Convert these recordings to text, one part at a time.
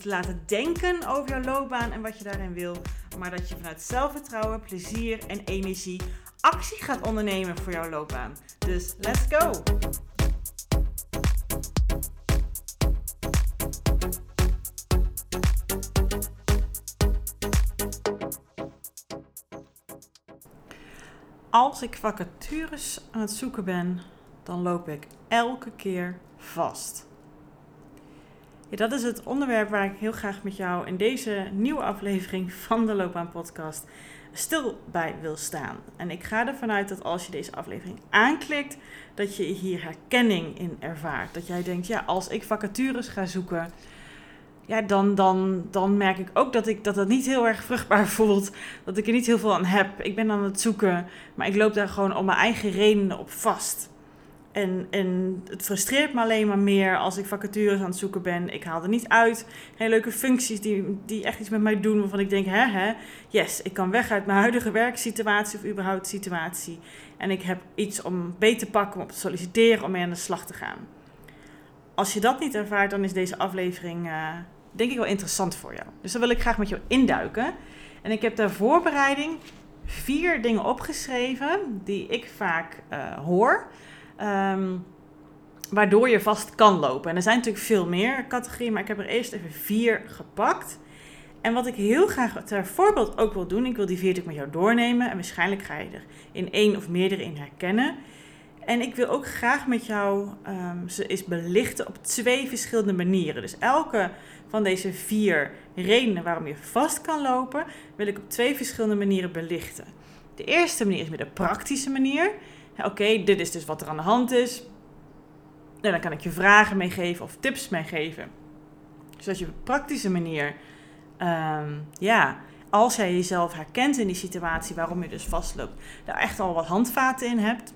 te laten denken over jouw loopbaan en wat je daarin wil, maar dat je vanuit zelfvertrouwen, plezier en energie actie gaat ondernemen voor jouw loopbaan. Dus let's go! Als ik vacatures aan het zoeken ben, dan loop ik elke keer vast. Ja, dat is het onderwerp waar ik heel graag met jou in deze nieuwe aflevering van de Loopbaan Podcast stil bij wil staan. En ik ga ervan uit dat als je deze aflevering aanklikt, dat je hier herkenning in ervaart. Dat jij denkt, ja, als ik vacatures ga zoeken, ja, dan, dan, dan merk ik ook dat, ik, dat het niet heel erg vruchtbaar voelt. Dat ik er niet heel veel aan heb. Ik ben aan het zoeken, maar ik loop daar gewoon om mijn eigen redenen op vast. En, en het frustreert me alleen maar meer als ik vacatures aan het zoeken ben. Ik haal er niet uit. Hele leuke functies die, die echt iets met mij doen. Waarvan ik denk, hè, hè, yes, ik kan weg uit mijn huidige werksituatie of überhaupt situatie. En ik heb iets om beter te pakken, om op te solliciteren, om mee aan de slag te gaan. Als je dat niet ervaart, dan is deze aflevering uh, denk ik wel interessant voor jou. Dus daar wil ik graag met jou induiken. En ik heb ter voorbereiding vier dingen opgeschreven die ik vaak uh, hoor. Um, waardoor je vast kan lopen. En er zijn natuurlijk veel meer categorieën, maar ik heb er eerst even vier gepakt. En wat ik heel graag ter voorbeeld ook wil doen, ik wil die vier natuurlijk met jou doornemen. En waarschijnlijk ga je er in één of meerdere in herkennen. En ik wil ook graag met jou um, ze eens belichten op twee verschillende manieren. Dus elke van deze vier redenen waarom je vast kan lopen, wil ik op twee verschillende manieren belichten. De eerste manier is met een praktische manier. Oké, dit is dus wat er aan de hand is. En dan kan ik je vragen meegeven of tips meegeven. Zodat je op een praktische manier, um, ja, als jij jezelf herkent in die situatie waarom je dus vastloopt, daar echt al wat handvaten in hebt.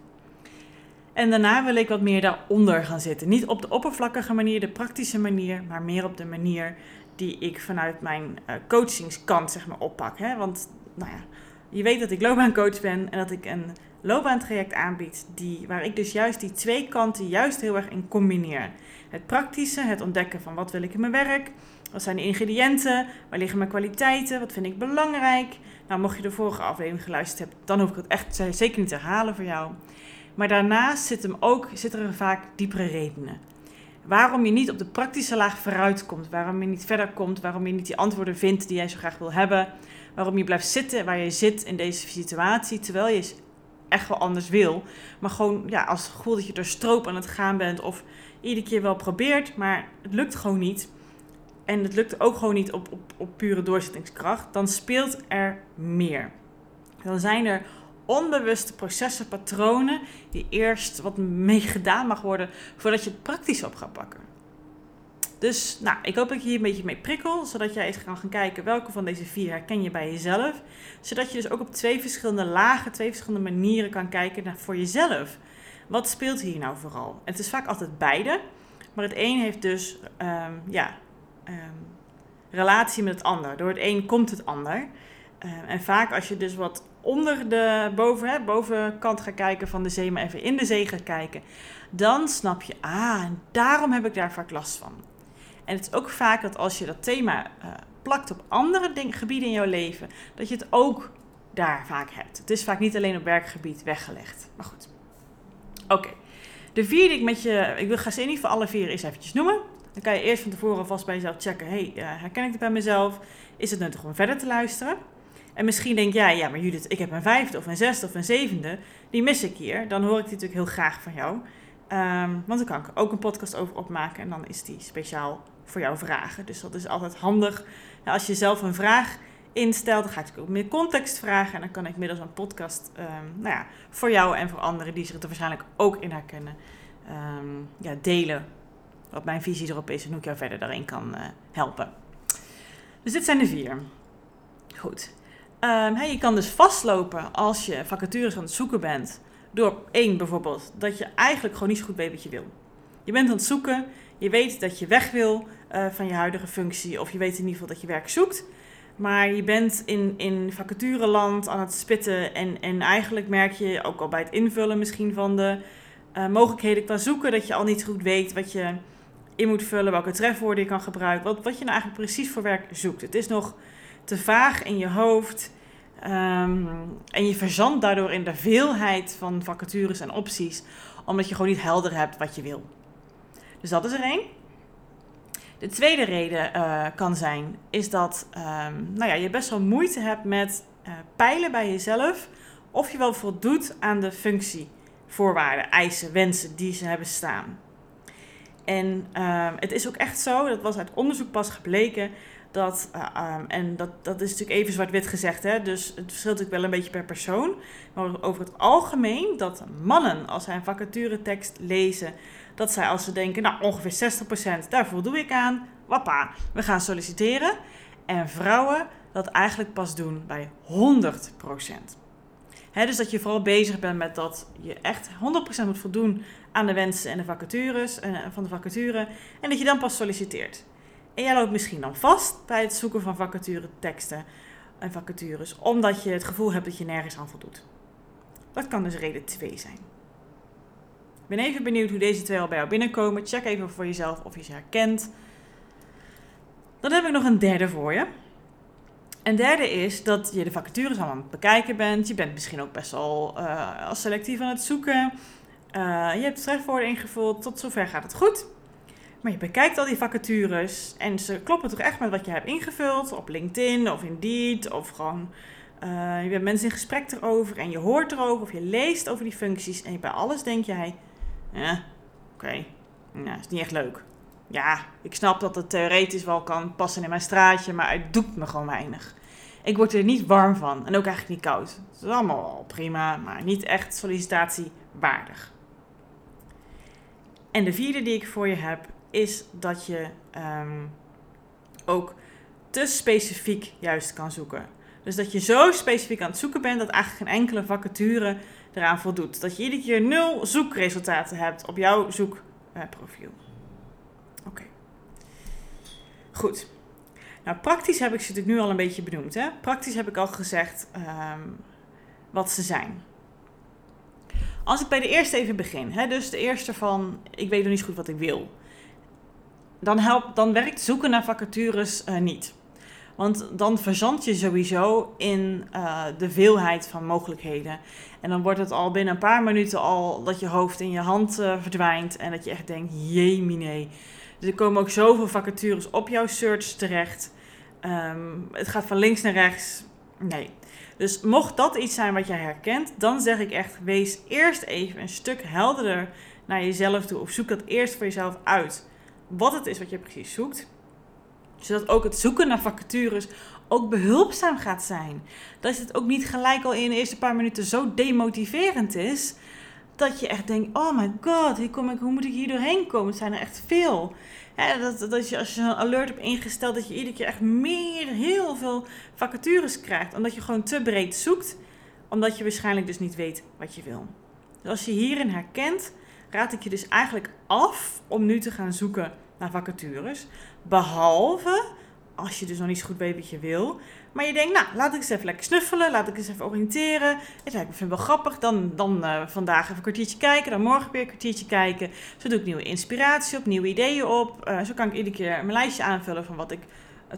En daarna wil ik wat meer daaronder gaan zitten. Niet op de oppervlakkige manier, de praktische manier, maar meer op de manier die ik vanuit mijn uh, coachingskant zeg maar oppak. Hè? Want nou ja, je weet dat ik loopbaancoach ben en dat ik een loopbaantraject aanbied die, waar ik dus juist die twee kanten juist heel erg in combineer. Het praktische, het ontdekken van wat wil ik in mijn werk, wat zijn de ingrediënten, waar liggen mijn kwaliteiten, wat vind ik belangrijk. Nou, mocht je de vorige aflevering geluisterd hebben, dan hoef ik het echt zeker niet te herhalen voor jou. Maar daarnaast zit hem ook, zitten er vaak diepere redenen. Waarom je niet op de praktische laag vooruit komt, waarom je niet verder komt, waarom je niet die antwoorden vindt die jij zo graag wil hebben, waarom je blijft zitten waar je zit in deze situatie, terwijl je echt wel anders wil. Maar gewoon ja, als het gevoel dat je door stroop aan het gaan bent of iedere keer wel probeert, maar het lukt gewoon niet. En het lukt ook gewoon niet op, op, op pure doorzettingskracht. Dan speelt er meer. Dan zijn er onbewuste processen, patronen, die eerst wat mee gedaan mag worden voordat je het praktisch op gaat pakken. Dus nou, ik hoop dat ik hier een beetje mee prikkel, zodat jij eens kan gaan kijken welke van deze vier herken je bij jezelf. Zodat je dus ook op twee verschillende lagen, twee verschillende manieren kan kijken naar voor jezelf. Wat speelt hier nou vooral? Het is vaak altijd beide, maar het een heeft dus um, ja, um, relatie met het ander. Door het een komt het ander. Um, en vaak als je dus wat onder de boven, hè, bovenkant gaat kijken van de zee, maar even in de zee gaat kijken, dan snap je, ah, daarom heb ik daar vaak last van. En het is ook vaak dat als je dat thema uh, plakt op andere gebieden in jouw leven, dat je het ook daar vaak hebt. Het is vaak niet alleen op werkgebied weggelegd. Maar goed. Oké. De vier die ik met je, ik wil ga ze in ieder geval alle vier eens eventjes noemen. Dan kan je eerst van tevoren vast bij jezelf checken, hey, uh, herken ik het bij mezelf? Is het nuttig om verder te luisteren? En misschien denk jij, ja, maar Judith, ik heb een vijfde of een zesde of een zevende, die mis ik hier. Dan hoor ik die natuurlijk heel graag van jou. Um, want dan kan ik ook een podcast over opmaken en dan is die speciaal voor jouw vragen. Dus dat is altijd handig. Als je zelf een vraag instelt, dan ga ik ook meer context vragen. En dan kan ik middels een podcast um, nou ja, voor jou en voor anderen die zich er waarschijnlijk ook in herkennen, um, ja, delen. Wat mijn visie erop is en hoe ik jou verder daarin kan uh, helpen. Dus dit zijn de vier. Goed. Um, je kan dus vastlopen als je vacatures aan het zoeken bent. Door één bijvoorbeeld, dat je eigenlijk gewoon niet zo goed weet wat je wil. Je bent aan het zoeken, je weet dat je weg wil uh, van je huidige functie, of je weet in ieder geval dat je werk zoekt. Maar je bent in, in vacatureland aan het spitten en, en eigenlijk merk je ook al bij het invullen misschien van de uh, mogelijkheden qua zoeken dat je al niet goed weet wat je in moet vullen, welke trefwoorden je kan gebruiken, wat, wat je nou eigenlijk precies voor werk zoekt. Het is nog te vaag in je hoofd. Um, en je verzandt daardoor in de veelheid van vacatures en opties, omdat je gewoon niet helder hebt wat je wil. Dus dat is er één. De tweede reden uh, kan zijn, is dat um, nou ja, je best wel moeite hebt met uh, peilen bij jezelf of je wel voldoet aan de functievoorwaarden, eisen, wensen die ze hebben staan. En uh, het is ook echt zo, dat was uit onderzoek pas gebleken, dat, uh, um, en dat, dat is natuurlijk even zwart-wit gezegd, hè, dus het verschilt natuurlijk wel een beetje per persoon. Maar over het algemeen dat mannen, als zij een vacaturetekst lezen, dat zij als ze denken, nou ongeveer 60%, daar voldoe ik aan, wappa, we gaan solliciteren. En vrouwen dat eigenlijk pas doen bij 100%. He, dus dat je vooral bezig bent met dat je echt 100% moet voldoen aan de wensen en de vacatures, uh, van de vacature. En dat je dan pas solliciteert. En jij loopt misschien dan vast bij het zoeken van vacature teksten en vacatures, omdat je het gevoel hebt dat je nergens aan voldoet. Dat kan dus reden 2 zijn. Ik ben even benieuwd hoe deze twee al bij jou binnenkomen. Check even voor jezelf of je ze herkent. Dan heb ik nog een derde voor je. Een derde is dat je de vacatures allemaal aan het bekijken bent. Je bent misschien ook best wel als selectief aan het zoeken. Uh, je hebt trefwoorden ingevuld. Tot zover gaat het goed. Maar je bekijkt al die vacatures en ze kloppen toch echt met wat je hebt ingevuld op LinkedIn of Indeed of gewoon uh, je bent mensen in gesprek erover en je hoort erover of je leest over die functies en bij alles denk jij, ja, oké, okay. nou, is niet echt leuk. Ja, ik snap dat het theoretisch wel kan passen in mijn straatje, maar het doet me gewoon weinig. Ik word er niet warm van en ook eigenlijk niet koud. Het is allemaal prima, maar niet echt sollicitatiewaardig. En de vierde die ik voor je heb is dat je um, ook te specifiek juist kan zoeken. Dus dat je zo specifiek aan het zoeken bent dat eigenlijk geen enkele vacature eraan voldoet. Dat je iedere keer nul zoekresultaten hebt op jouw zoekprofiel. Oké. Goed. Nou, praktisch heb ik ze natuurlijk nu al een beetje benoemd. Hè? Praktisch heb ik al gezegd um, wat ze zijn. Als ik bij de eerste even begin, hè, dus de eerste van ik weet nog niet goed wat ik wil dan, helpt, dan werkt zoeken naar vacatures uh, niet. Want dan verzand je sowieso in uh, de veelheid van mogelijkheden. En dan wordt het al binnen een paar minuten al dat je hoofd in je hand uh, verdwijnt. En dat je echt denkt, jemine. Dus er komen ook zoveel vacatures op jouw search terecht. Um, het gaat van links naar rechts. Nee. Dus mocht dat iets zijn wat jij herkent, dan zeg ik echt, wees eerst even een stuk helderder naar jezelf toe. Of zoek dat eerst voor jezelf uit wat het is wat je precies zoekt. Zodat ook het zoeken naar vacatures ook behulpzaam gaat zijn. Dat het ook niet gelijk al in de eerste paar minuten zo demotiverend is. Dat je echt denkt, oh my god, hier kom ik, hoe moet ik hier doorheen komen? Het zijn er echt veel. dat, dat je, als je een alert hebt ingesteld, dat je iedere keer echt meer, heel veel vacatures krijgt. Omdat je gewoon te breed zoekt. Omdat je waarschijnlijk dus niet weet wat je wil. Dus als je hierin herkent, raad ik je dus eigenlijk af om nu te gaan zoeken naar vacatures. Behalve als je dus nog niet zo goed weet wat je wil. Maar je denkt, nou, laat ik eens even lekker snuffelen. Laat ik eens even oriënteren. Ik vind het wel grappig. Dan, dan uh, vandaag even een kwartiertje kijken. Dan morgen weer een kwartiertje kijken. Zo doe ik nieuwe inspiratie op, nieuwe ideeën op. Uh, zo kan ik iedere keer mijn lijstje aanvullen van wat ik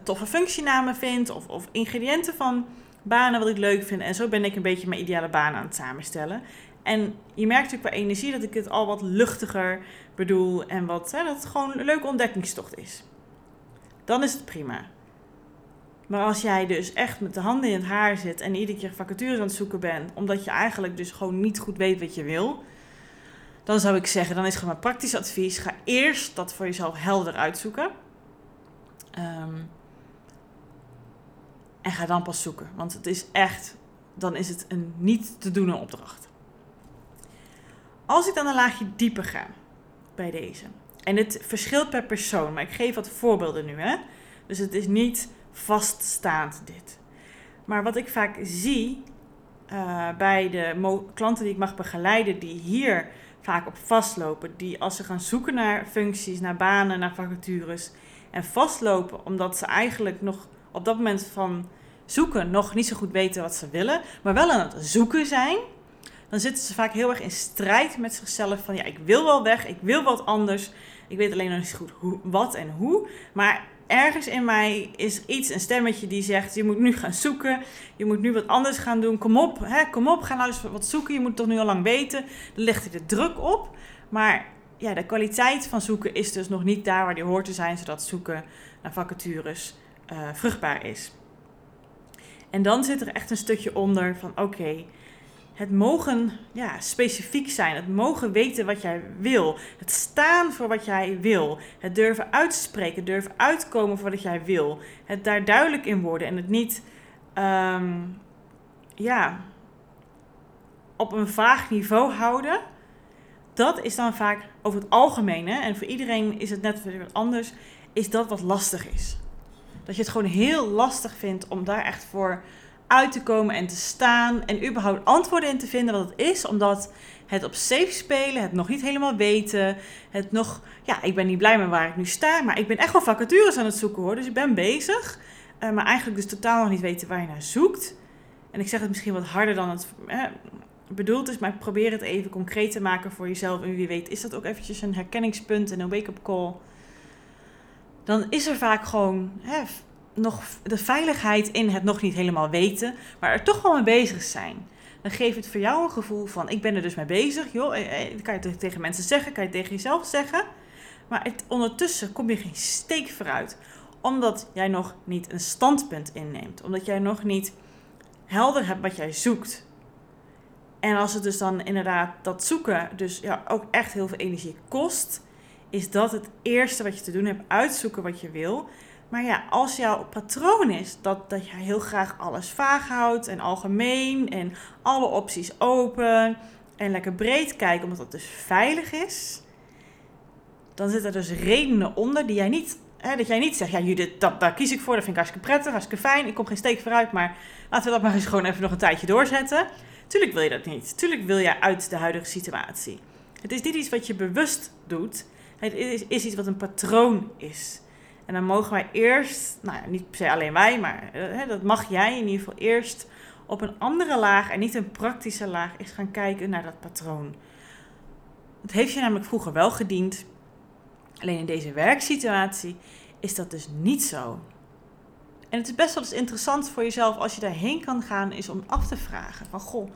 toffe functienamen vind. Of, of ingrediënten van banen wat ik leuk vind. En zo ben ik een beetje mijn ideale baan aan het samenstellen. En je merkt natuurlijk qua energie dat ik het al wat luchtiger bedoel en wat, hè, dat het gewoon een leuke ontdekkingstocht is. Dan is het prima. Maar als jij dus echt met de handen in het haar zit en iedere keer vacatures aan het zoeken bent, omdat je eigenlijk dus gewoon niet goed weet wat je wil, dan zou ik zeggen, dan is gewoon mijn praktisch advies, ga eerst dat voor jezelf helder uitzoeken. Um, en ga dan pas zoeken, want het is echt, dan is het een niet te doen opdracht. Als ik dan een laagje dieper ga bij deze. En het verschilt per persoon, maar ik geef wat voorbeelden nu. Hè? Dus het is niet vaststaand dit. Maar wat ik vaak zie uh, bij de klanten die ik mag begeleiden, die hier vaak op vastlopen, die als ze gaan zoeken naar functies, naar banen, naar vacatures en vastlopen omdat ze eigenlijk nog op dat moment van zoeken nog niet zo goed weten wat ze willen, maar wel aan het zoeken zijn, dan zitten ze vaak heel erg in strijd met zichzelf van ja, ik wil wel weg, ik wil wat anders, ik weet alleen nog niet goed hoe, wat en hoe, maar ergens in mij is iets, een stemmetje die zegt: Je moet nu gaan zoeken. Je moet nu wat anders gaan doen. Kom op, hè, kom op, ga nou eens wat zoeken. Je moet toch nu al lang weten. Dan legt hij de druk op. Maar ja, de kwaliteit van zoeken is dus nog niet daar waar die hoort te zijn, zodat zoeken naar vacatures uh, vruchtbaar is. En dan zit er echt een stukje onder van: Oké, het mogen ja, specifiek zijn. Het mogen weten wat jij wil. Het staan voor wat jij wil. Het durven uitspreken. Durven uitkomen voor wat jij wil. Het daar duidelijk in worden. En het niet ehm, ja, op een vaag niveau houden. Dat is dan vaak over het algemeen. Hè, en voor iedereen is het net wat anders. Is dat wat lastig is. Dat je het gewoon heel lastig vindt om daar echt voor uit te komen en te staan en überhaupt antwoorden in te vinden wat het is, omdat het op safe spelen, het nog niet helemaal weten, het nog, ja, ik ben niet blij met waar ik nu sta, maar ik ben echt wel vacatures aan het zoeken hoor, dus ik ben bezig, uh, maar eigenlijk dus totaal nog niet weten waar je naar zoekt. En ik zeg het misschien wat harder dan het eh, bedoeld is, maar ik probeer het even concreet te maken voor jezelf en wie weet is dat ook eventjes een herkenningspunt en een wake-up call. Dan is er vaak gewoon hè, nog de veiligheid in het nog niet helemaal weten, maar er toch wel mee bezig zijn. Dan geeft het voor jou een gevoel van: ik ben er dus mee bezig. Joh, eh, eh, kan je tegen mensen zeggen, kan je tegen jezelf zeggen. Maar het, ondertussen kom je geen steek vooruit, omdat jij nog niet een standpunt inneemt, omdat jij nog niet helder hebt wat jij zoekt. En als het dus dan inderdaad dat zoeken, dus ja, ook echt heel veel energie kost, is dat het eerste wat je te doen hebt: uitzoeken wat je wil. Maar ja, als jouw patroon is dat, dat je heel graag alles vaag houdt en algemeen en alle opties open en lekker breed kijkt, omdat dat dus veilig is, dan zitten er dus redenen onder die jij niet, hè, dat jij niet zegt, ja Judith, dat, daar kies ik voor, dat vind ik hartstikke prettig, hartstikke fijn, ik kom geen steek vooruit, maar laten we dat maar eens gewoon even nog een tijdje doorzetten. Tuurlijk wil je dat niet. Tuurlijk wil je uit de huidige situatie. Het is niet iets wat je bewust doet. Het is, is iets wat een patroon is. En dan mogen wij eerst, nou ja, niet per se alleen wij, maar hè, dat mag jij in ieder geval eerst op een andere laag en niet een praktische laag eens gaan kijken naar dat patroon. Het heeft je namelijk vroeger wel gediend. Alleen in deze werksituatie is dat dus niet zo. En het is best wel eens interessant voor jezelf als je daarheen kan gaan, is om af te vragen van goh,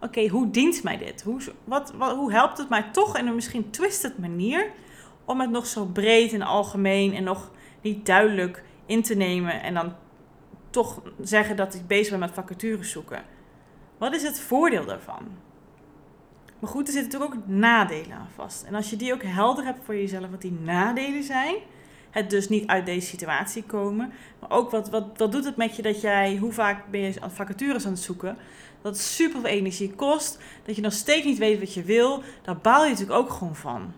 oké, hoe dient mij dit? Hoe, wat, wat, hoe helpt het mij toch in een misschien twisted manier om het nog zo breed en algemeen en nog niet duidelijk in te nemen en dan toch zeggen dat ik bezig ben met vacatures zoeken. Wat is het voordeel daarvan? Maar goed, er zitten natuurlijk ook nadelen aan vast. En als je die ook helder hebt voor jezelf, wat die nadelen zijn, het dus niet uit deze situatie komen, maar ook wat, wat, wat doet het met je dat jij, hoe vaak ben je aan vacatures aan het zoeken, dat het super veel energie kost, dat je nog steeds niet weet wat je wil, daar baal je natuurlijk ook gewoon van.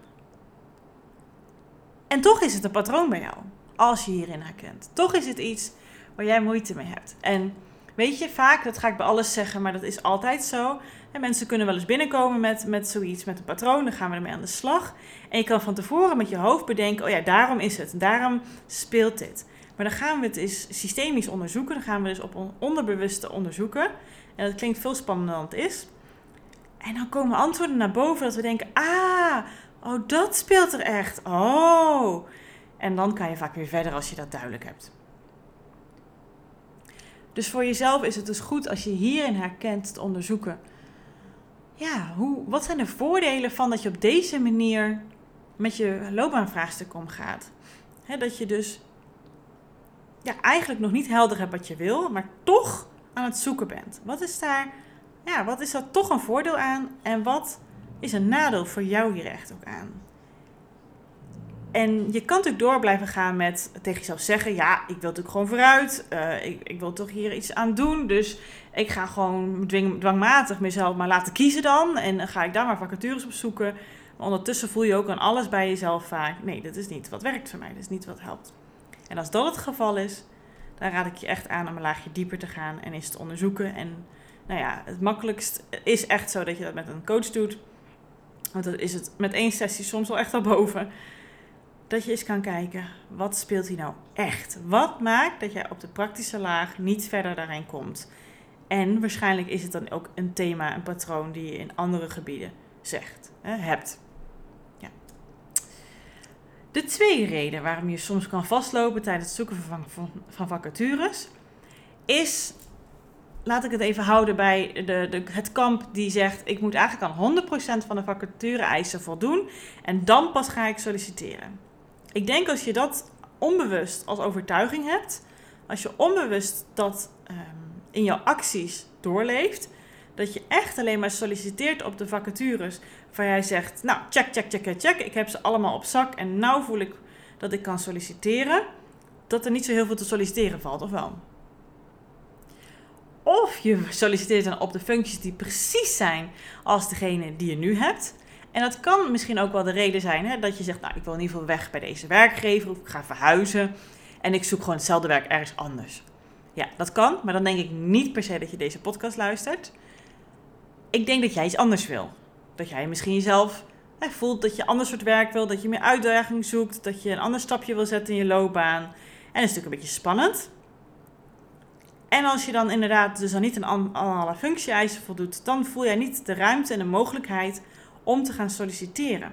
En toch is het een patroon bij jou als je hierin herkent. Toch is het iets waar jij moeite mee hebt. En weet je, vaak, dat ga ik bij alles zeggen, maar dat is altijd zo. En mensen kunnen wel eens binnenkomen met, met zoiets, met een patroon, dan gaan we ermee aan de slag. En je kan van tevoren met je hoofd bedenken, oh ja, daarom is het, daarom speelt dit. Maar dan gaan we het eens systemisch onderzoeken, dan gaan we dus op onderbewuste onderzoeken. En dat klinkt veel spannender dan het is. En dan komen antwoorden naar boven dat we denken, ah, oh, dat speelt er echt. Oh, en dan kan je vaak weer verder als je dat duidelijk hebt. Dus voor jezelf is het dus goed als je hierin herkent te onderzoeken. Ja, hoe, wat zijn de voordelen van dat je op deze manier met je loopbaanvraagstuk omgaat? Dat je dus ja, eigenlijk nog niet helder hebt wat je wil, maar toch aan het zoeken bent. Wat is daar, ja, wat is daar toch een voordeel aan en wat is een nadeel voor jou hier echt ook aan? En je kan natuurlijk door blijven gaan met tegen jezelf zeggen: Ja, ik wil natuurlijk gewoon vooruit. Uh, ik, ik, wil toch hier iets aan doen. Dus ik ga gewoon dwing, dwangmatig mezelf maar laten kiezen dan. En dan ga ik daar maar vacatures op zoeken. Maar ondertussen voel je ook aan alles bij jezelf vaak: Nee, dat is niet wat werkt voor mij. Dat is niet wat helpt. En als dat het geval is, dan raad ik je echt aan om een laagje dieper te gaan en eens te onderzoeken. En nou ja, het makkelijkst is echt zo dat je dat met een coach doet. Want dan is het met één sessie soms wel echt al boven. Dat je eens kan kijken, wat speelt hier nou echt? Wat maakt dat jij op de praktische laag niet verder daarin komt? En waarschijnlijk is het dan ook een thema, een patroon die je in andere gebieden zegt, hebt. Ja. De tweede reden waarom je soms kan vastlopen tijdens het zoeken van, van, van vacatures is laat ik het even houden bij de, de, het kamp die zegt: ik moet eigenlijk aan 100% van de vacature-eisen voldoen en dan pas ga ik solliciteren. Ik denk als je dat onbewust als overtuiging hebt, als je onbewust dat um, in jouw acties doorleeft, dat je echt alleen maar solliciteert op de vacatures waar jij zegt: Nou, check, check, check, check, ik heb ze allemaal op zak en nou voel ik dat ik kan solliciteren, dat er niet zo heel veel te solliciteren valt, of wel? Of je solliciteert dan op de functies die precies zijn als degene die je nu hebt. En dat kan misschien ook wel de reden zijn hè, dat je zegt, nou ik wil in ieder geval weg bij deze werkgever of ik ga verhuizen en ik zoek gewoon hetzelfde werk ergens anders. Ja, dat kan, maar dan denk ik niet per se dat je deze podcast luistert. Ik denk dat jij iets anders wil. Dat jij misschien jezelf voelt dat je ander soort werk wil, dat je meer uitdaging zoekt, dat je een ander stapje wil zetten in je loopbaan. En dat is natuurlijk een beetje spannend. En als je dan inderdaad dus dan niet aan alle functie-eisen voldoet, dan voel jij niet de ruimte en de mogelijkheid om te gaan solliciteren.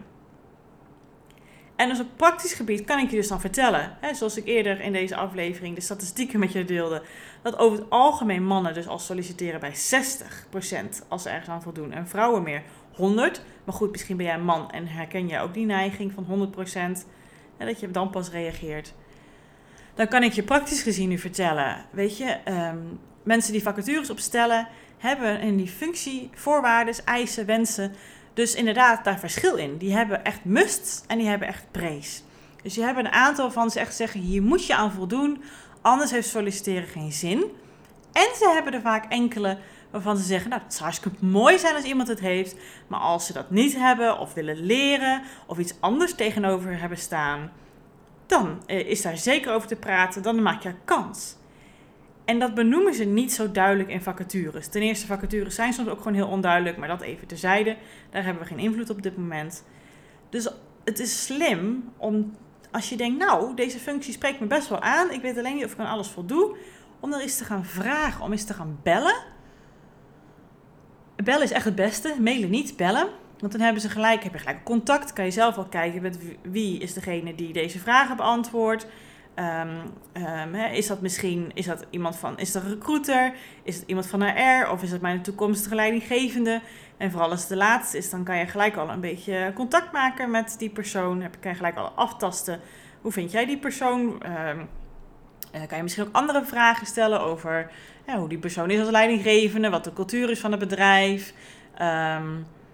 En als op praktisch gebied kan ik je dus dan vertellen, hè, zoals ik eerder in deze aflevering de statistieken met je deelde, dat over het algemeen mannen dus al solliciteren bij 60% als ze ergens aan voldoen en vrouwen meer 100. Maar goed, misschien ben jij een man en herken jij ook die neiging van 100%, en dat je dan pas reageert dan kan ik je praktisch gezien nu vertellen. Weet je, ehm, mensen die vacatures opstellen, hebben in die functie voorwaarden, eisen, wensen. Dus inderdaad daar verschil in. Die hebben echt must en die hebben echt prees. Dus je hebt een aantal van ze echt zeggen: hier moet je aan voldoen, anders heeft solliciteren geen zin. En ze hebben er vaak enkele waarvan ze zeggen: Nou, het zou hartstikke mooi zijn als iemand het heeft. Maar als ze dat niet hebben, of willen leren, of iets anders tegenover hebben staan, dan eh, is daar zeker over te praten, dan maak je kans. En dat benoemen ze niet zo duidelijk in vacatures. Ten eerste, vacatures zijn soms ook gewoon heel onduidelijk, maar dat even terzijde. Daar hebben we geen invloed op dit moment. Dus het is slim om, als je denkt, nou, deze functie spreekt me best wel aan, ik weet alleen niet of ik aan alles voldoe, om er eens te gaan vragen, om eens te gaan bellen. Bellen is echt het beste, mailen niet, bellen. Want dan hebben ze gelijk, heb je gelijk contact. Kan je zelf al kijken met wie is degene die deze vragen beantwoordt. Um, is dat misschien is dat iemand van, is dat een recruiter? Is het iemand van HR? Of is het mijn toekomstige leidinggevende? En vooral als het de laatste is, dan kan je gelijk al een beetje contact maken met die persoon. Dan kan je gelijk al aftasten. Hoe vind jij die persoon? Um, kan je misschien ook andere vragen stellen over ja, hoe die persoon is als leidinggevende, wat de cultuur is van het bedrijf.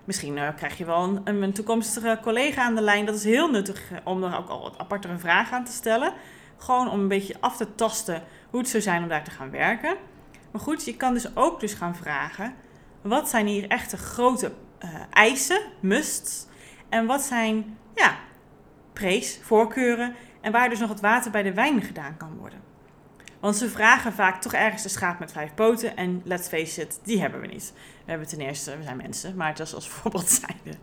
Misschien uh, krijg je wel een, een, toekomstige collega aan de lijn. Dat is heel nuttig eh, om er ook al wat aparte vragen aan te stellen. Gewoon om een beetje af te tasten hoe het zou zijn om daar te gaan werken. Maar goed, je kan dus ook dus gaan vragen... wat zijn hier echte grote uh, eisen, musts... en wat zijn ja, prees, voorkeuren... en waar dus nog het water bij de wijn gedaan kan worden. Want ze vragen vaak toch ergens de schaap met vijf poten. En let's face it, die hebben we niet. We hebben ten eerste, we zijn mensen, maar het is als voorbeeld zijnde.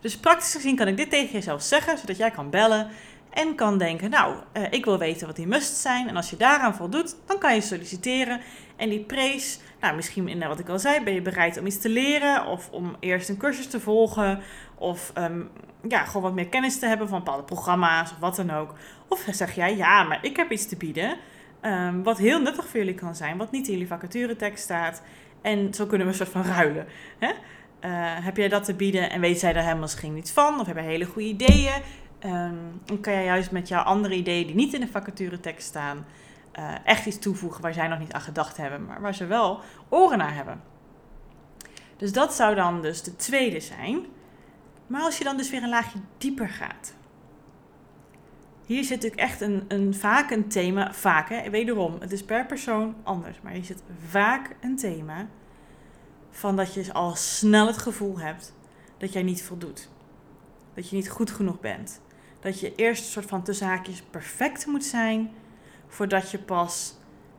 Dus praktisch gezien kan ik dit tegen jezelf zeggen, zodat jij kan bellen en kan denken, nou, uh, ik wil weten wat die must zijn. En als je daaraan voldoet, dan kan je solliciteren. En die prees, nou, misschien in wat ik al zei, ben je bereid om iets te leren of om eerst een cursus te volgen. Of um, ja, gewoon wat meer kennis te hebben van bepaalde programma's of wat dan ook. Of zeg jij, ja, maar ik heb iets te bieden. Um, wat heel nuttig voor jullie kan zijn, wat niet in jullie vacaturetekst staat. En zo kunnen we een soort van ruilen. Hè? Uh, heb jij dat te bieden en weet zij daar helemaal misschien niet van? Of heb je hele goede ideeën? Um, dan kan jij juist met jouw andere ideeën die niet in de vacaturetekst staan... Uh, echt iets toevoegen waar zij nog niet aan gedacht hebben, maar waar ze wel oren naar hebben. Dus dat zou dan dus de tweede zijn. Maar als je dan dus weer een laagje dieper gaat, hier zit natuurlijk echt een, een, vaak een thema, vaak hè, wederom, het is per persoon anders, maar hier zit vaak een thema van dat je al snel het gevoel hebt dat jij niet voldoet. Dat je niet goed genoeg bent. Dat je eerst een soort van tussen haakjes perfect moet zijn, voordat je pas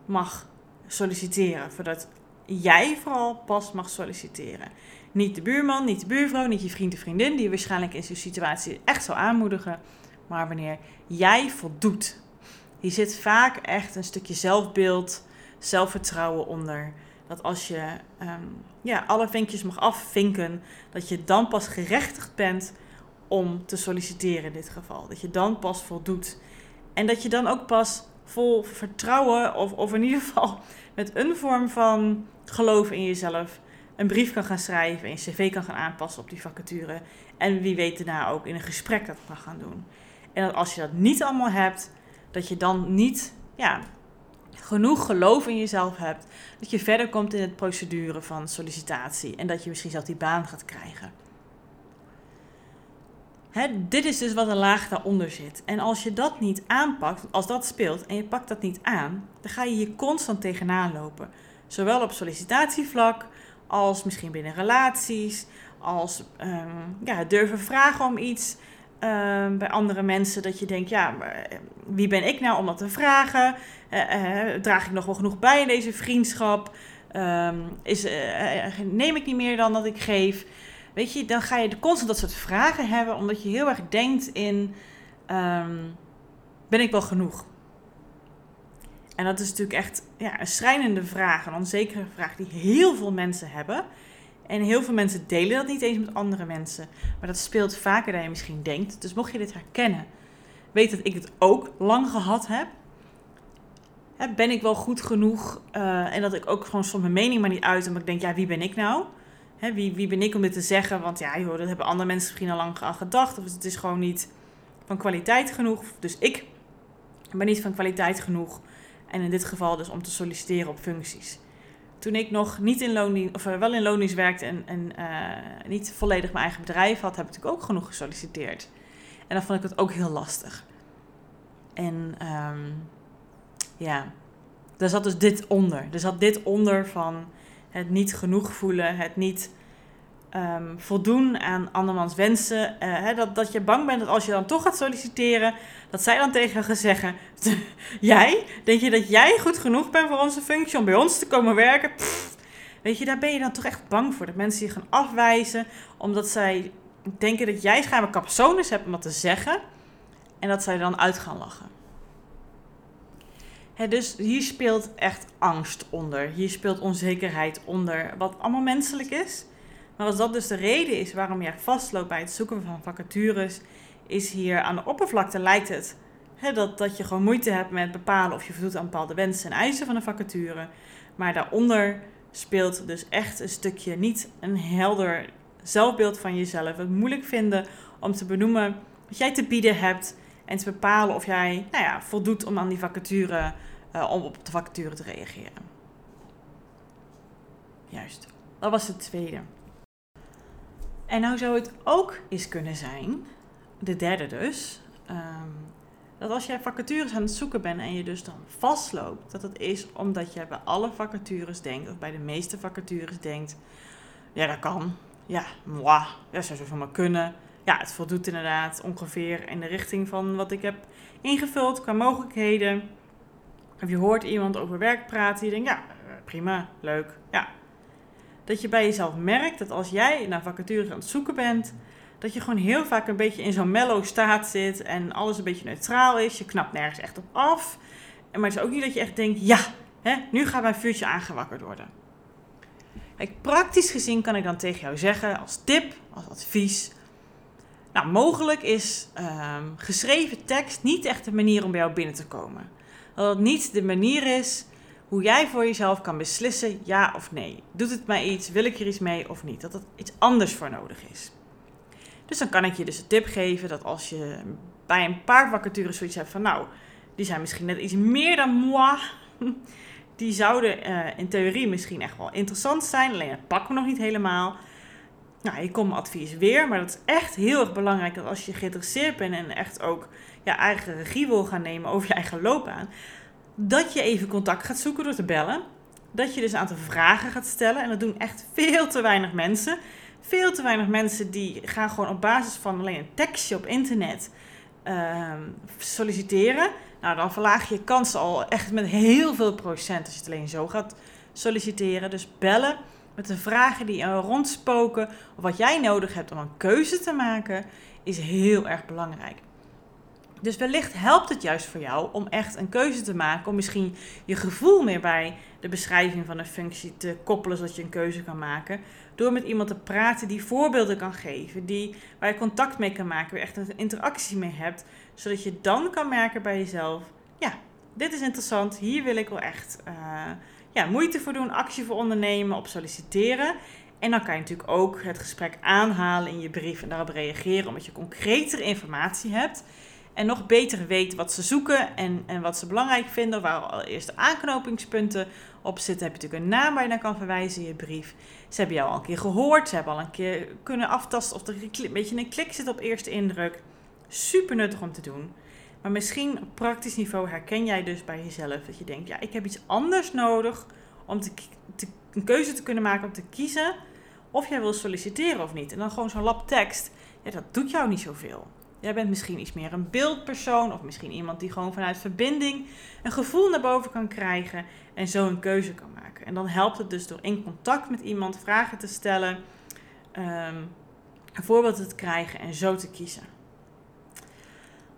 mag solliciteren. Voordat jij vooral pas mag solliciteren. Niet de buurman, niet de buurvrouw, niet je vriend of vriendin, die waarschijnlijk in zo'n situatie echt zou aanmoedigen. Maar wanneer jij voldoet. Hier zit vaak echt een stukje zelfbeeld, zelfvertrouwen onder. Dat als je ehm, ja, alle vinkjes mag afvinken, dat je dan pas gerechtigd bent om te solliciteren in dit geval. Dat je dan pas voldoet. En dat je dan ook pas vol vertrouwen, of, of in ieder geval met een vorm van geloof in jezelf, een brief kan gaan schrijven en je cv kan gaan aanpassen op die vacature. En wie weet daarna ook in een gesprek dat kan gaan doen. En dat als je dat niet allemaal hebt, dat je dan niet ja, genoeg geloof in jezelf hebt, dat je verder komt in het procedure van sollicitatie en dat je misschien zelf die baan gaat krijgen. Dit is dus wat een laag daaronder zit. En als je dat niet aanpakt, als dat speelt en je pakt dat niet aan, dan ga je hier constant tegenaan lopen. Zowel op sollicitatievlak als misschien binnen relaties, als um, ja, durven vragen om iets. Ehm, bij andere mensen dat je denkt, ja, eh, wie ben ik nou om dat te vragen? Uh, draag ik nog wel genoeg bij in deze vriendschap? Ehm, is, neem ik niet meer dan dat ik geef? Weet je, dan ga je constant dat soort vragen hebben, omdat je heel erg denkt in, ehm, ben ik wel genoeg? En dat is natuurlijk echt ja, een schrijnende vraag, een onzekere vraag die heel veel mensen hebben. En heel veel mensen delen dat niet eens met andere mensen. Maar dat speelt vaker dan je misschien denkt. Dus mocht je dit herkennen, weet dat ik het ook lang gehad heb. Ben ik wel goed genoeg? Uh, en dat ik ook gewoon soms mijn mening maar niet uit. Omdat ik denk, ja, wie ben ik nou? Hè, wie, wie ben ik om dit te zeggen? Want ja, joh, dat hebben andere mensen misschien al lang al gedacht. Of het is gewoon niet van kwaliteit genoeg. Dus ik ben niet van kwaliteit genoeg. En in dit geval dus om te solliciteren op functies toen ik nog niet in loondienst, of eh, wel in loondienst werkte en, en uh, niet volledig mijn eigen bedrijf had, heb ik natuurlijk ook genoeg gesolliciteerd. En dan vond ik het ook heel lastig. En um, ja, daar zat dus dit onder. Er zat dit onder van het niet genoeg voelen, het niet um, voldoen aan andermans wensen. Uh, hè, dat, dat je bang bent dat als je dan toch gaat solliciteren, dat zij dan tegen gaan zeggen: Jij, denk je dat jij goed genoeg bent voor onze functie om bij ons te komen werken? weet je, daar ben je dan toch echt bang voor. Dat mensen je gaan afwijzen omdat zij denken dat jij schijnbaar capsones hebt om wat te zeggen. En dat zij dan uit gaan lachen. Dus hier speelt echt angst onder. Hier speelt onzekerheid onder. Wat allemaal menselijk is. Maar als dat dus de reden is waarom je vastloopt bij het zoeken van vacatures, is hier aan de oppervlakte lijkt het dat, dat je gewoon moeite hebt met bepalen of je voldoet aan bepaalde wensen en eisen van een vacature. Maar daaronder speelt dus echt een stukje niet een helder zelfbeeld van jezelf. Het moeilijk vinden om te benoemen wat jij te bieden hebt en te bepalen of jij nou ja, voldoet om aan die vacature, uh, om op de vacature te reageren. Juist, dat was het tweede. En nou zou het ook eens kunnen zijn, de derde dus, ehm, dat als jij vacatures aan het zoeken bent en je dus dan vastloopt, dat het is omdat jij bij alle vacatures denkt, of bij de meeste vacatures denkt, ja dat kan, ja, moi, dat zou zo maar kunnen. Ja, het voldoet inderdaad ongeveer in de richting van wat ik heb ingevuld qua mogelijkheden. Of je hoort iemand over werk praten, je denkt, ja, prima, leuk, ja, dat je bij jezelf merkt dat als jij naar vacatures aan het zoeken bent, dat je gewoon heel vaak een beetje in zo'n mellow staat zit en alles een beetje neutraal is. Je knapt nergens echt op af. Maar het is ook niet dat je echt denkt, ja, hè, nu gaat mijn vuurtje aangewakkerd worden. Kijk, praktisch gezien kan ik dan tegen jou zeggen, als tip, als advies. Nou, mogelijk is ehm, geschreven tekst niet echt de manier om bij jou binnen te komen. Dat het niet de manier is hoe jij voor jezelf kan beslissen ja of nee. Doet het mij iets? Wil ik er iets mee of niet? Dat er iets anders voor nodig is. Dus dan kan ik je dus een tip geven dat als je bij een paar vacatures zoiets hebt van nou, die zijn misschien net iets meer dan moi. Die zouden uh, in theorie misschien echt wel interessant zijn, alleen het pakken we nog niet helemaal. Nou, je komt mijn advies weer, maar dat is echt heel erg belangrijk dat als je geïnteresseerd bent en echt ook je eigen regie wil gaan nemen over je eigen loopbaan, dat je even contact gaat zoeken door te bellen. Dat je dus een aantal vragen gaat stellen. En dat doen echt veel te weinig mensen. Veel te weinig mensen die gaan gewoon op basis van alleen een tekstje op internet uh, solliciteren. Nou, dan verlaag je kansen al echt met heel veel procent als je het alleen zo gaat solliciteren. Dus bellen met de vragen die rondspoken of wat jij nodig hebt om een keuze te maken, is heel erg belangrijk. Dus wellicht helpt het juist voor jou om echt een keuze te maken, om misschien je gevoel meer bij de beschrijving van een functie te koppelen, zodat je een keuze kan maken. Door met iemand te praten die voorbeelden kan geven, die, waar je contact mee kan maken, waar je echt een interactie mee hebt, zodat je dan kan merken bij jezelf: ja, dit is interessant, hier wil ik wel echt uh, ja, moeite voor doen, actie voor ondernemen, op solliciteren. En dan kan je natuurlijk ook het gesprek aanhalen in je brief en daarop reageren, omdat je concretere informatie hebt. En nog beter weet wat ze zoeken en, en wat ze belangrijk vinden, waar al eerste aanknopingspunten op zitten. Heb je natuurlijk een naam waar je naar kan verwijzen in je brief. Ze hebben jou al een keer gehoord, ze hebben al een keer kunnen aftasten of er een beetje een klik zit op eerste indruk. Super nuttig om te doen. Maar misschien op praktisch niveau herken jij dus bij jezelf dat je denkt: ja, ik heb iets anders nodig om te, te, een keuze te kunnen maken om te kiezen of jij wil solliciteren of niet. En dan gewoon zo'n lab tekst, ja, dat doet jou niet zoveel. Jij bent misschien iets meer een beeldpersoon of misschien iemand die gewoon vanuit verbinding een gevoel naar boven kan krijgen en zo een keuze kan maken. En dan helpt het dus door in contact met iemand vragen te stellen, um, een voorbeeld te krijgen en zo te kiezen.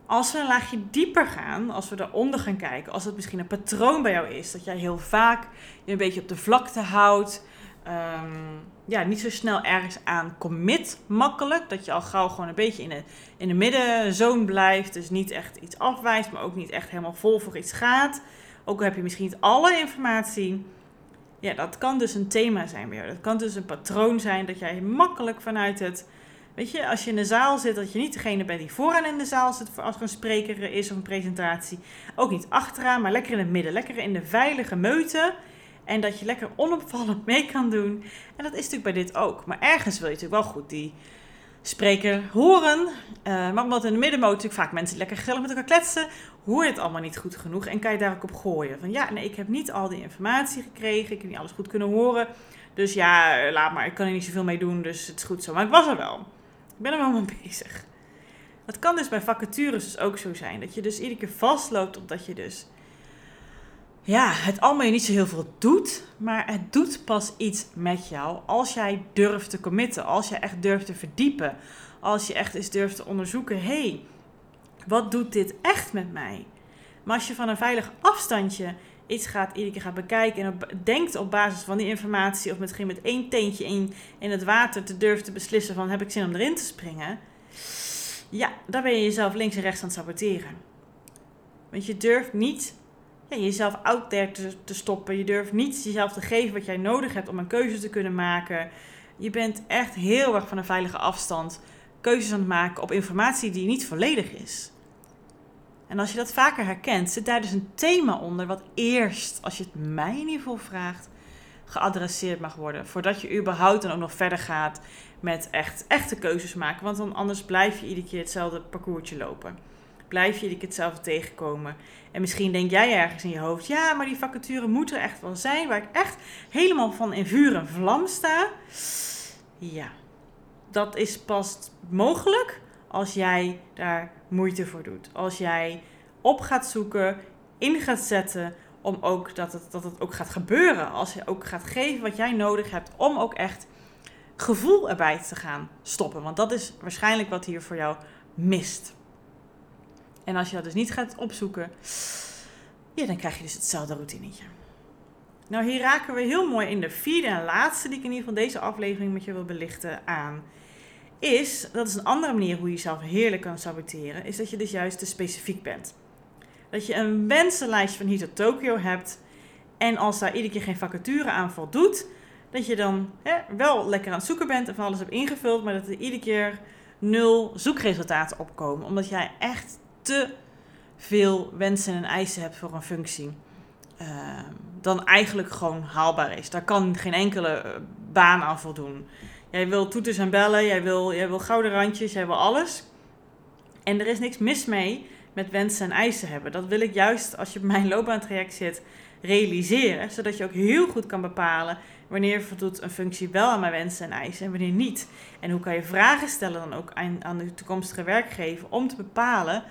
Als we een laagje dieper gaan, als we daaronder gaan kijken, als het misschien een patroon bij jou is, dat jij heel vaak je een beetje op de vlakte houdt, um, ja, niet zo snel ergens aan commit makkelijk. Dat je al gauw gewoon een beetje in de, in de middenzone blijft. Dus niet echt iets afwijst, maar ook niet echt helemaal vol voor iets gaat. Ook al heb je misschien niet alle informatie. Ja, dat kan dus een thema zijn jou. Dat kan dus een patroon zijn dat jij makkelijk vanuit het... Weet je, als je in de zaal zit, dat je niet degene bent die vooraan in de zaal zit als er een spreker is of een presentatie. Ook niet achteraan, maar lekker in het midden. Lekker in de veilige meute en dat je lekker onopvallend mee kan doen. En dat is natuurlijk bij dit ook. Maar ergens wil je natuurlijk wel goed die spreker horen. Uh, maar omdat in de middenmoot natuurlijk vaak mensen lekker gezellig met elkaar kletsen, hoor je het allemaal niet goed genoeg. En kan je daar ook op gooien. Van ja, nee, ik heb niet al die informatie gekregen. Ik heb niet alles goed kunnen horen. Dus ja, laat maar. Ik kan er niet zoveel mee doen. Dus het is goed zo. Maar ik was er wel. Ik ben er wel mee bezig. Dat kan dus bij vacatures dus ook zo zijn. Dat je dus iedere keer vastloopt omdat je dus ja, het allemaal je niet zo heel veel doet, maar het doet pas iets met jou als jij durft te committen, als je echt durft te verdiepen, als je echt eens durft te onderzoeken, hé, hey, wat doet dit echt met mij? Maar als je van een veilig afstandje iets gaat, iedere keer gaat bekijken en denkt op basis van die informatie of misschien met één teentje in, in het water te durven te beslissen van heb ik zin om erin te springen, ja, dan ben je jezelf links en rechts aan het saboteren. Want je durft niet jezelf out there te, stoppen. Je durft niet jezelf te geven wat jij nodig hebt om een keuze te kunnen maken. Je bent echt heel erg van een veilige afstand keuzes aan het maken op informatie die niet volledig is. En als je dat vaker herkent, zit daar dus een thema onder wat eerst, als je het mij geval vraagt, geadresseerd mag worden. Voordat je überhaupt dan ook nog verder gaat met echt echte keuzes maken. Want dan anders blijf je iedere keer hetzelfde parcoursje lopen blijf je hetzelfde tegenkomen. En misschien denk jij ergens in je hoofd, ja, maar die vacature moet er echt wel zijn, waar ik echt helemaal van in vuur en vlam sta. Ja, dat is pas mogelijk als jij daar moeite voor doet. Als jij op gaat zoeken, in gaat zetten, om ook dat het, dat het ook gaat gebeuren. Als je ook gaat geven wat jij nodig hebt om ook echt gevoel erbij te gaan stoppen. Want dat is waarschijnlijk wat hier voor jou mist. En als je dat dus niet gaat opzoeken, ja, dan krijg je dus hetzelfde routinetje. Nou, hier raken we heel mooi in de vierde en laatste die ik in ieder geval deze aflevering met je wil belichten aan. Is, dat is een andere manier hoe je jezelf heerlijk kan saboteren, is dat je dus juist te specifiek bent. Dat je een wensenlijst van hier tot Tokio hebt en als daar iedere keer geen vacature aan voldoet, dat je dan hè, wel lekker aan het zoeken bent en van alles hebt ingevuld, maar dat er iedere keer nul zoekresultaten opkomen. Omdat jij echt te veel wensen en eisen hebt voor een functie, uh, dan eigenlijk gewoon haalbaar is. Daar kan geen enkele eh, baan aan voldoen. Jij wil toeters en bellen, jij wil, wil gouden randjes, jij wil alles. En er is niks mis mee met wensen en eisen hebben. Dat wil ik juist als je op mijn loopbaantraject zit realiseren, zodat je ook heel goed kan bepalen wanneer voldoet een functie wel aan mijn wensen en eisen en wanneer niet. En hoe kan je vragen stellen dan ook aan, aan de toekomstige werkgever om te bepalen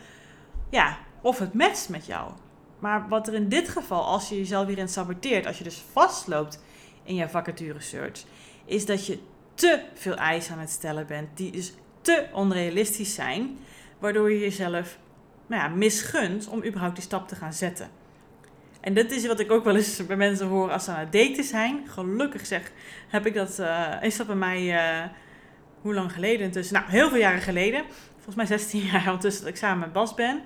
ja, of het matcht met jou. Maar wat er in dit geval, als je jezelf hierin saboteert, als je dus vastloopt in jouw vacature search, is dat je te veel eisen aan het stellen bent, die dus te onrealistisch zijn, waardoor je jezelf nou ja, misgunt om überhaupt die stap te gaan zetten. En dat is wat ik ook wel eens bij mensen hoor als ze aan het daten zijn. Gelukkig zeg, heb ik dat, uh, is dat bij mij, uh, hoe lang geleden intussen? Nou, heel veel jaren geleden. Volgens mij 16 jaar ondertussen dat ik samen met Bas ben.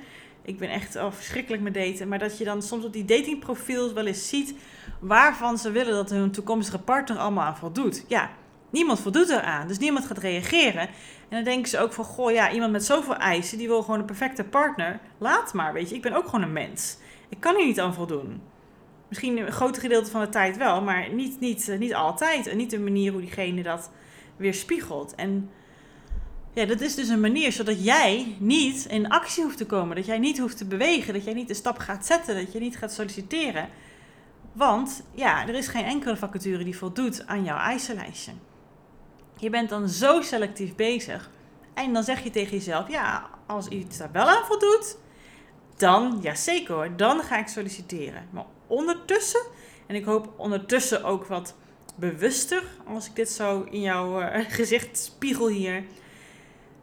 Ik ben echt al verschrikkelijk met daten. Maar dat je dan soms op die datingprofiels wel eens ziet waarvan ze willen dat hun toekomstige partner allemaal aan voldoet. Ja, niemand voldoet eraan. Dus niemand gaat reageren. En dan denken ze ook van, goh ja, iemand met zoveel eisen, die wil gewoon een perfecte partner. Laat maar, weet je, ik ben ook gewoon een mens. Ik kan hier niet aan voldoen. Misschien een groot gedeelte van de tijd wel, maar niet, niet, niet altijd. En niet de manier hoe diegene dat weer spiegelt. En ja, dat is dus een manier zodat jij niet in actie hoeft te komen. Dat jij niet hoeft te bewegen. Dat jij niet de stap gaat zetten. Dat je niet gaat solliciteren. Want ja, er is geen enkele vacature die voldoet aan jouw eisenlijstje. Je bent dan zo selectief bezig. En dan zeg je tegen jezelf: ja, als iets daar wel aan voldoet, dan, ja zeker hoor, dan ga ik solliciteren. Maar ondertussen, en ik hoop ondertussen ook wat bewuster, als ik dit zo in jouw uh, gezicht spiegel hier,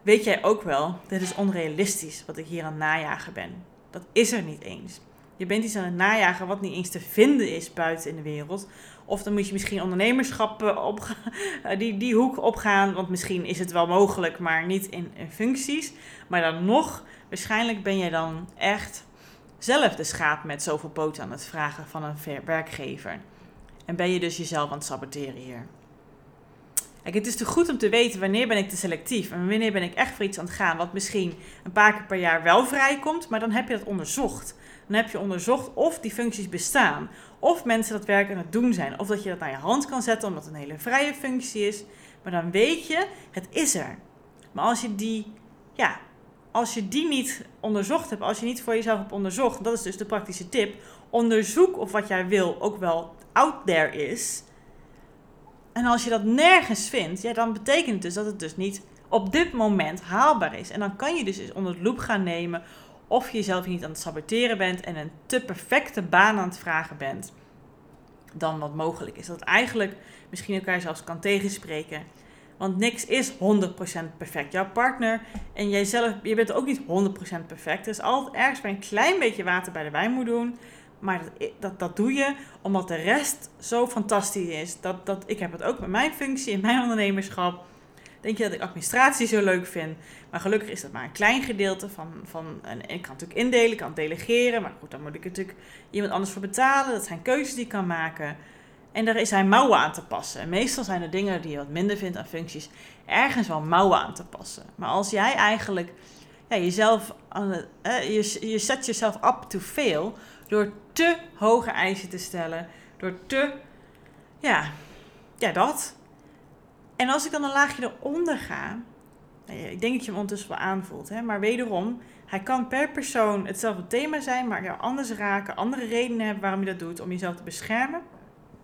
weet jij ook wel, dit is onrealistisch wat ik hier aan het najagen ben. Dat is er niet eens. Je bent iets aan het najagen wat niet eens te vinden is buiten in de wereld. Of dan moet je misschien ondernemerschap eh, op, die, die hoek opgaan. Want misschien is het wel mogelijk, maar niet in, in functies. Maar dan nog, waarschijnlijk ben jij dan echt zelf de schaap met zoveel poten aan het vragen van een werkgever. En ben je dus jezelf aan het saboteren hier. Kijk, het is te goed om te weten wanneer ben ik te selectief en wanneer ben ik echt voor iets aan het gaan wat misschien een paar keer per jaar wel vrijkomt, maar dan heb je dat onderzocht. Dan heb je onderzocht of die functies bestaan, of mensen dat werk aan het doen zijn, of dat je dat naar je hand kan zetten omdat het een hele vrije functie is. Maar dan weet je, het is er. Maar als je die, ja, als je die niet onderzocht hebt, als je niet voor jezelf hebt onderzocht, dat is dus de praktische tip, onderzoek of wat jij wil ook wel out there is en als je dat nergens vindt, ja, dan betekent het dus dat het dus niet op dit moment haalbaar is. En dan kan je dus eens onder de loep gaan nemen of je jezelf niet aan het saboteren bent en een te perfecte baan aan het vragen bent dan wat mogelijk is. Dat eigenlijk misschien elkaar zelfs kan tegenspreken. Want niks is 100% perfect. Jouw partner en jijzelf, je bent ook niet 100% perfect. Er is altijd ergens bij een klein beetje water bij de wijn moet doen. Maar dat, dat, doe je omdat de rest zo fantastisch is. Dat, dat, ik heb het ook met mijn functie in mijn ondernemerschap. Denk je dat ik administratie zo leuk vind? Maar gelukkig is dat maar een klein gedeelte van. van en ik kan natuurlijk indelen, ik kan delegeren. Maar goed, dan moet ik natuurlijk iemand anders voor betalen. Dat zijn keuzes die ik kan maken. En daar is hij mouwen aan te passen. En meestal zijn er dingen die je wat minder vindt aan functies, ergens wel mouwen aan te passen. Maar als jij eigenlijk ja, jezelf het, je, je zet jezelf up to fail door te hoge eisen te stellen. Door te, ja, ja dat. En als ik dan een laagje eronder ga, nou ik denk dat je hem ondertussen wel aanvoelt, hè, maar wederom, hij kan per persoon hetzelfde thema zijn, maar jou anders raken, andere redenen hebben waarom je dat doet, om jezelf te beschermen,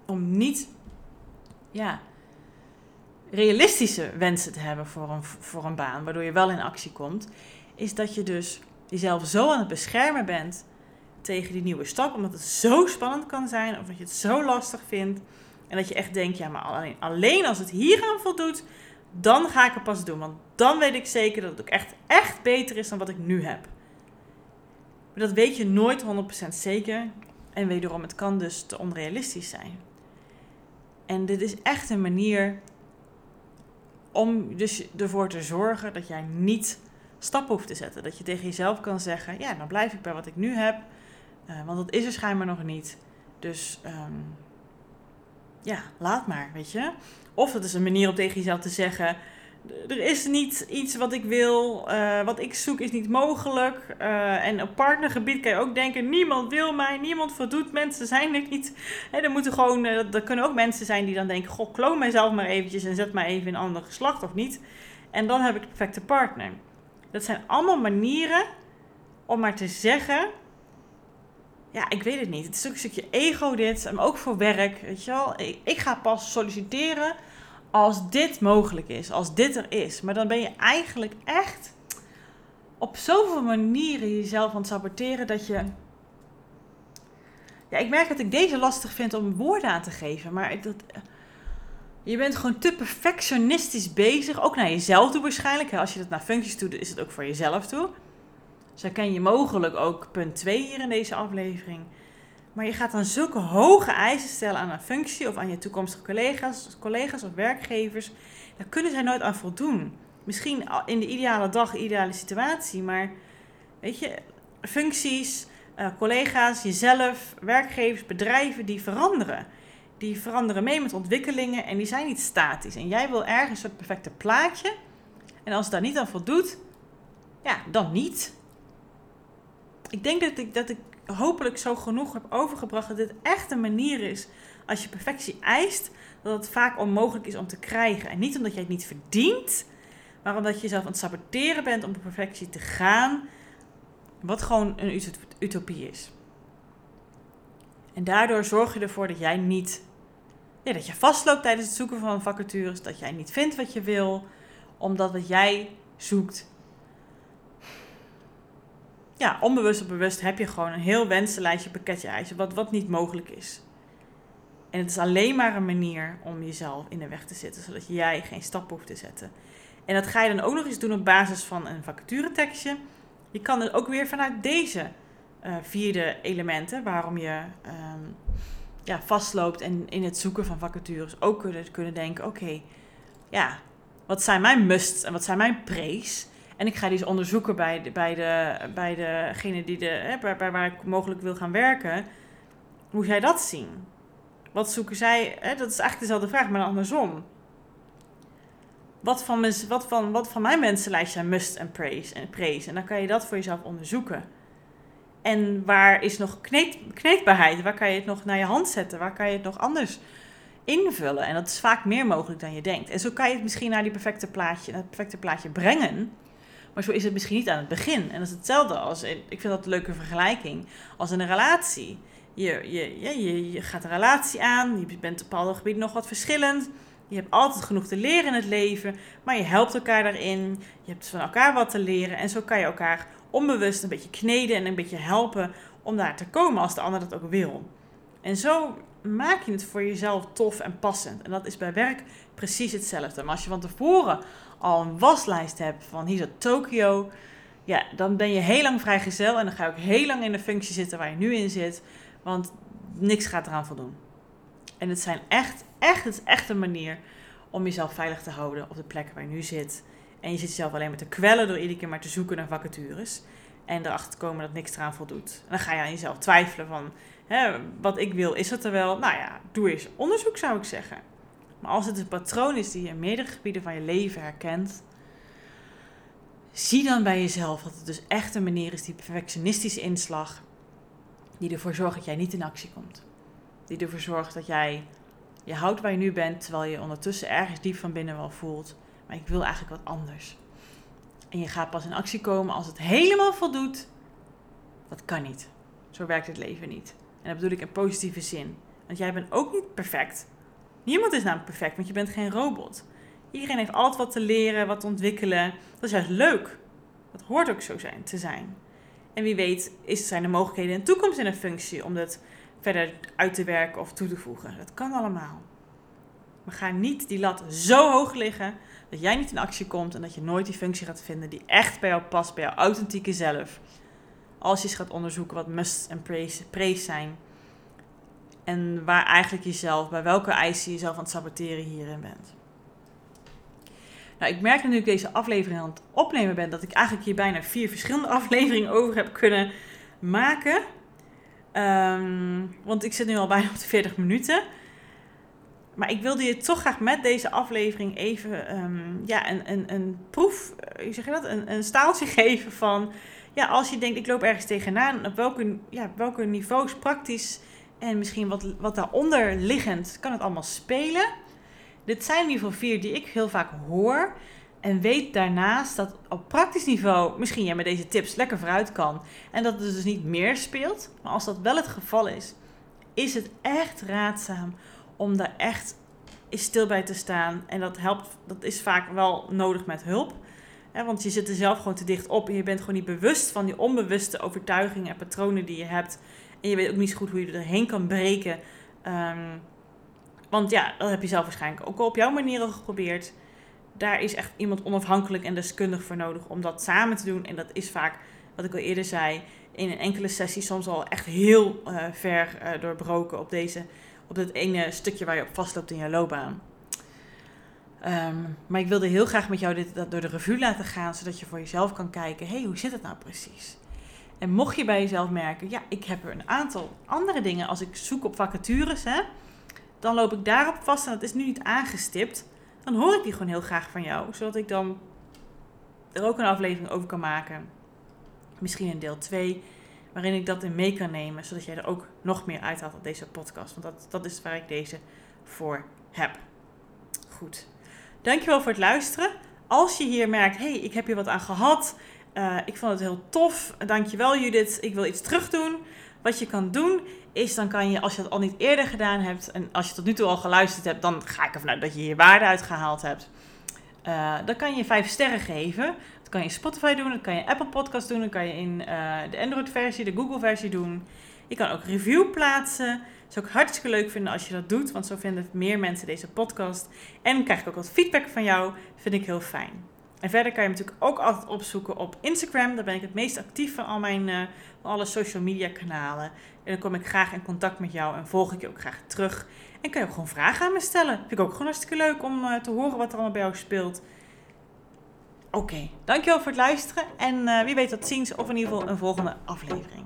om niet, ja, realistische wensen te hebben voor een, voor een baan, waardoor je wel in actie komt, is dat je dus jezelf zo aan het beschermen bent tegen die nieuwe stap, omdat het zo spannend kan zijn of dat je het zo lastig vindt. En dat je echt denkt, ja, maar alleen, alleen als het hier aan voldoet, dan ga ik het pas doen. Want dan weet ik zeker dat het ook echt, echt beter is dan wat ik nu heb. Maar dat weet je nooit 100% zeker. En wederom, het kan dus te onrealistisch zijn. En dit is echt een manier om dus ervoor te zorgen dat jij niet stappen hoeft te zetten. Dat je tegen jezelf kan zeggen, ja, dan blijf ik bij wat ik nu heb. Uh, want dat is er schijnbaar nog niet. Dus um, ja, laat maar, weet je. Of het is een manier om tegen jezelf te zeggen: er is niet iets wat ik wil, uh, wat ik zoek is niet mogelijk. Uh, en op partnergebied kan je ook denken: niemand wil mij, niemand voldoet. Mensen zijn er niet. Hè, er, moeten gewoon, er kunnen ook mensen zijn die dan denken: goh, kloon mijzelf maar eventjes en zet maar even in een ander geslacht of niet. En dan heb ik de perfecte partner. Dat zijn allemaal manieren om maar te zeggen ja, ik weet het niet. Het is ook een stukje ego dit, maar ook voor werk, weet je wel. Ik, ga pas solliciteren als dit mogelijk is, als dit er is. Maar dan ben je eigenlijk echt op zoveel manieren jezelf aan het saboteren dat je. Ja, ik merk dat ik deze lastig vind om woorden aan te geven. Maar dat, je bent gewoon te perfectionistisch bezig. Ook naar jezelf toe waarschijnlijk. Als je dat naar functies doet, is het ook voor jezelf toe. Dus herken je mogelijk ook punt 2 hier in deze aflevering. Maar je gaat dan zulke hoge eisen stellen aan een functie of aan je toekomstige collega's, collega's of werkgevers. Daar kunnen zij nooit aan voldoen. Misschien in de ideale dag, ideale situatie, maar weet je, functies, uh, collega's, jezelf, werkgevers, bedrijven, die veranderen. Die veranderen mee met ontwikkelingen en die zijn niet statisch. En jij wil ergens het perfecte plaatje. En als daar niet aan voldoet, ja, dan niet. Ik denk dat ik, dat ik hopelijk zo genoeg heb overgebracht dat dit echt een manier is. Als je perfectie eist, dat het vaak onmogelijk is om te krijgen. En niet omdat jij het niet verdient, maar omdat je jezelf aan het saboteren bent om op perfectie te gaan. Wat gewoon een utopie is. En daardoor zorg je ervoor dat jij niet. Ja, dat je vastloopt tijdens het zoeken van vacatures. Dat jij niet vindt wat je wil. Omdat wat jij zoekt ja, onbewust of bewust heb je gewoon een heel wensenlijstje, pakketje eisen, wat, wat niet mogelijk is. En het is alleen maar een manier om jezelf in de weg te zitten, zodat jij geen stap hoeft te zetten. En dat ga je dan ook nog eens doen op basis van een vacaturetekstje. Je kan het ook weer vanuit deze uh, vierde elementen, waarom je um, ja, vastloopt en in het zoeken van vacatures ook kunnen, kunnen denken: oké, ja, wat zijn mijn musts en wat zijn mijn pre's? En ik ga die eens onderzoeken bij, de, bij, de, bij degene die de, hè, bij, waar ik mogelijk wil gaan werken. Hoe zij dat zien. Wat zoeken zij? Hè, dat is eigenlijk dezelfde vraag, maar andersom. Wat van, mijn, wat van, wat van mijn mensenlijst zijn must en praise, en praise? En dan kan je dat voor jezelf onderzoeken. En waar is nog kneed, kneedbaarheid? Waar kan je het nog naar je hand zetten? Waar kan je het nog anders invullen? En dat is vaak meer mogelijk dan je denkt. En zo kan je het misschien naar die perfecte plaatje, het perfecte plaatje brengen. Maar zo is het misschien niet aan het begin. En dat is hetzelfde als, ik vind dat een leuke vergelijking, als in een relatie. Je, je, je, je gaat een relatie aan, je bent op bepaalde gebieden nog wat verschillend. Je hebt altijd genoeg te leren in het leven, maar je helpt elkaar daarin. Je hebt van elkaar wat te leren en zo kan je elkaar onbewust een beetje kneden en een beetje helpen om daar te komen als de ander dat ook wil. En zo maak je het voor jezelf tof en passend. En dat is bij werk precies hetzelfde. Maar als je van tevoren al een waslijst hebt van hier zit Tokio, ja, dan ben je heel lang vrijgezel en dan ga je ook heel lang in de functie zitten waar je nu in zit, want niks gaat eraan voldoen. En het zijn echt, echt, het is echt een manier om jezelf veilig te houden op de plek waar je nu zit. En je zit jezelf alleen maar te kwellen door iedere keer maar te zoeken naar vacatures. En erachter te komen dat niks eraan voldoet. En dan ga je aan jezelf twijfelen van, hè, wat ik wil, is het er wel? Nou ja, doe eens onderzoek zou ik zeggen. Maar als het een patroon is die je in meerdere gebieden van je leven herkent, zie dan bij jezelf dat het dus echt een manier is, die perfectionistische inslag, die ervoor zorgt dat jij niet in actie komt. Die ervoor zorgt dat jij je houdt waar je nu bent, terwijl je ondertussen ergens diep van binnen wel voelt, maar ik wil eigenlijk wat anders. En je gaat pas in actie komen als het helemaal voldoet. Dat kan niet. Zo werkt het leven niet. En dat bedoel ik in positieve zin. Want jij bent ook niet perfect. Niemand is namelijk perfect, want je bent geen robot. Iedereen heeft altijd wat te leren, wat te ontwikkelen. Dat is juist leuk. Dat hoort ook zo zijn, te zijn. En wie weet is, zijn er mogelijkheden in de toekomst in een functie om dat verder uit te werken of toe te voegen. Dat kan allemaal. Maar ga niet die lat zo hoog liggen dat jij niet in actie komt en dat je nooit die functie gaat vinden die echt bij jou past, bij jouw authentieke zelf. Als je eens gaat onderzoeken wat must en praise, praise zijn en waar eigenlijk jezelf, bij welke eisen je jezelf aan het saboteren hierin bent. Nou, ik merk nu ik deze aflevering aan het opnemen ben, dat ik eigenlijk hier bijna vier verschillende afleveringen over heb kunnen maken. Ehm, want ik zit nu al bijna op de 40 minuten. Maar ik wilde je toch graag met deze aflevering even um, ja, een, een, een proef, eh, hoe zeg je dat? Een, een staaltje geven van, ja, als je denkt ik loop ergens tegenaan, op welke, ja, welke niveaus praktisch en misschien wat, wat daaronder liggend kan het allemaal spelen. Dit zijn in ieder geval vier die ik heel vaak hoor. En weet daarnaast dat op praktisch niveau misschien jij met deze tips lekker vooruit kan. En dat het dus niet meer speelt. Maar als dat wel het geval is, is het echt raadzaam om daar echt stil bij te staan. En dat helpt, dat is vaak wel nodig met hulp. want je zit er zelf gewoon te dicht op en je bent gewoon niet bewust van die onbewuste overtuigingen en patronen die je hebt. En je weet ook niet zo goed hoe je erheen kan breken. Ehm, want ja, dat heb je zelf waarschijnlijk ook al op jouw manier al geprobeerd. Daar is echt iemand onafhankelijk en deskundig voor nodig om dat samen te doen. En dat is vaak, wat ik al eerder zei, in een enkele sessie soms al echt heel uh, ver uh, doorbroken op, deze, op dit ene stukje waar je op vastloopt in je loopbaan. Um, maar ik wilde heel graag met jou dit dat door de revue laten gaan, zodat je voor jezelf kan kijken: hé, hey, hoe zit het nou precies? En mocht je bij jezelf merken, ja, ik heb er een aantal andere dingen als ik zoek op vacatures, hè, dan loop ik daarop vast en dat is nu niet aangestipt. Dan hoor ik die gewoon heel graag van jou, zodat ik dan er ook een aflevering over kan maken. Misschien een deel 2, waarin ik dat in mee kan nemen, zodat jij er ook nog meer uithaalt op deze podcast. Want dat, dat is waar ik deze voor heb. Goed. Dankjewel voor het luisteren. Als je hier merkt, hey, ik heb hier wat aan gehad. Uh, ik vond het heel tof. Dankjewel Judith. Ik wil iets terug doen. Wat je kan doen is, dan kan je, als je dat al niet eerder gedaan hebt en als je tot nu toe al geluisterd hebt, dan ga ik ervan uit dat je hier waarde uitgehaald hebt. Uh, dan kan je vijf sterren geven. Dat kan je in Spotify doen, dat kan je Apple Podcast doen, dat kan je in uh, de Android versie, de Google versie doen. Je kan ook review plaatsen. Dat is ook hartstikke leuk vinden als je dat doet, want zo vinden meer mensen deze podcast. En krijg ik ook wat feedback van jou, vind ik heel fijn. En verder kan je me natuurlijk ook altijd opzoeken op Instagram. Daar ben ik het meest actief van al mijn uh, alle social media kanalen. En dan kom ik graag in contact met jou en volg ik je ook graag terug. En kan je ook gewoon vragen aan me stellen. Vind ik ook gewoon hartstikke leuk om uh, te horen wat er allemaal bij jou speelt. Oké, dankjewel voor het luisteren. En uh, wie weet tot ziens of in ieder geval een volgende aflevering.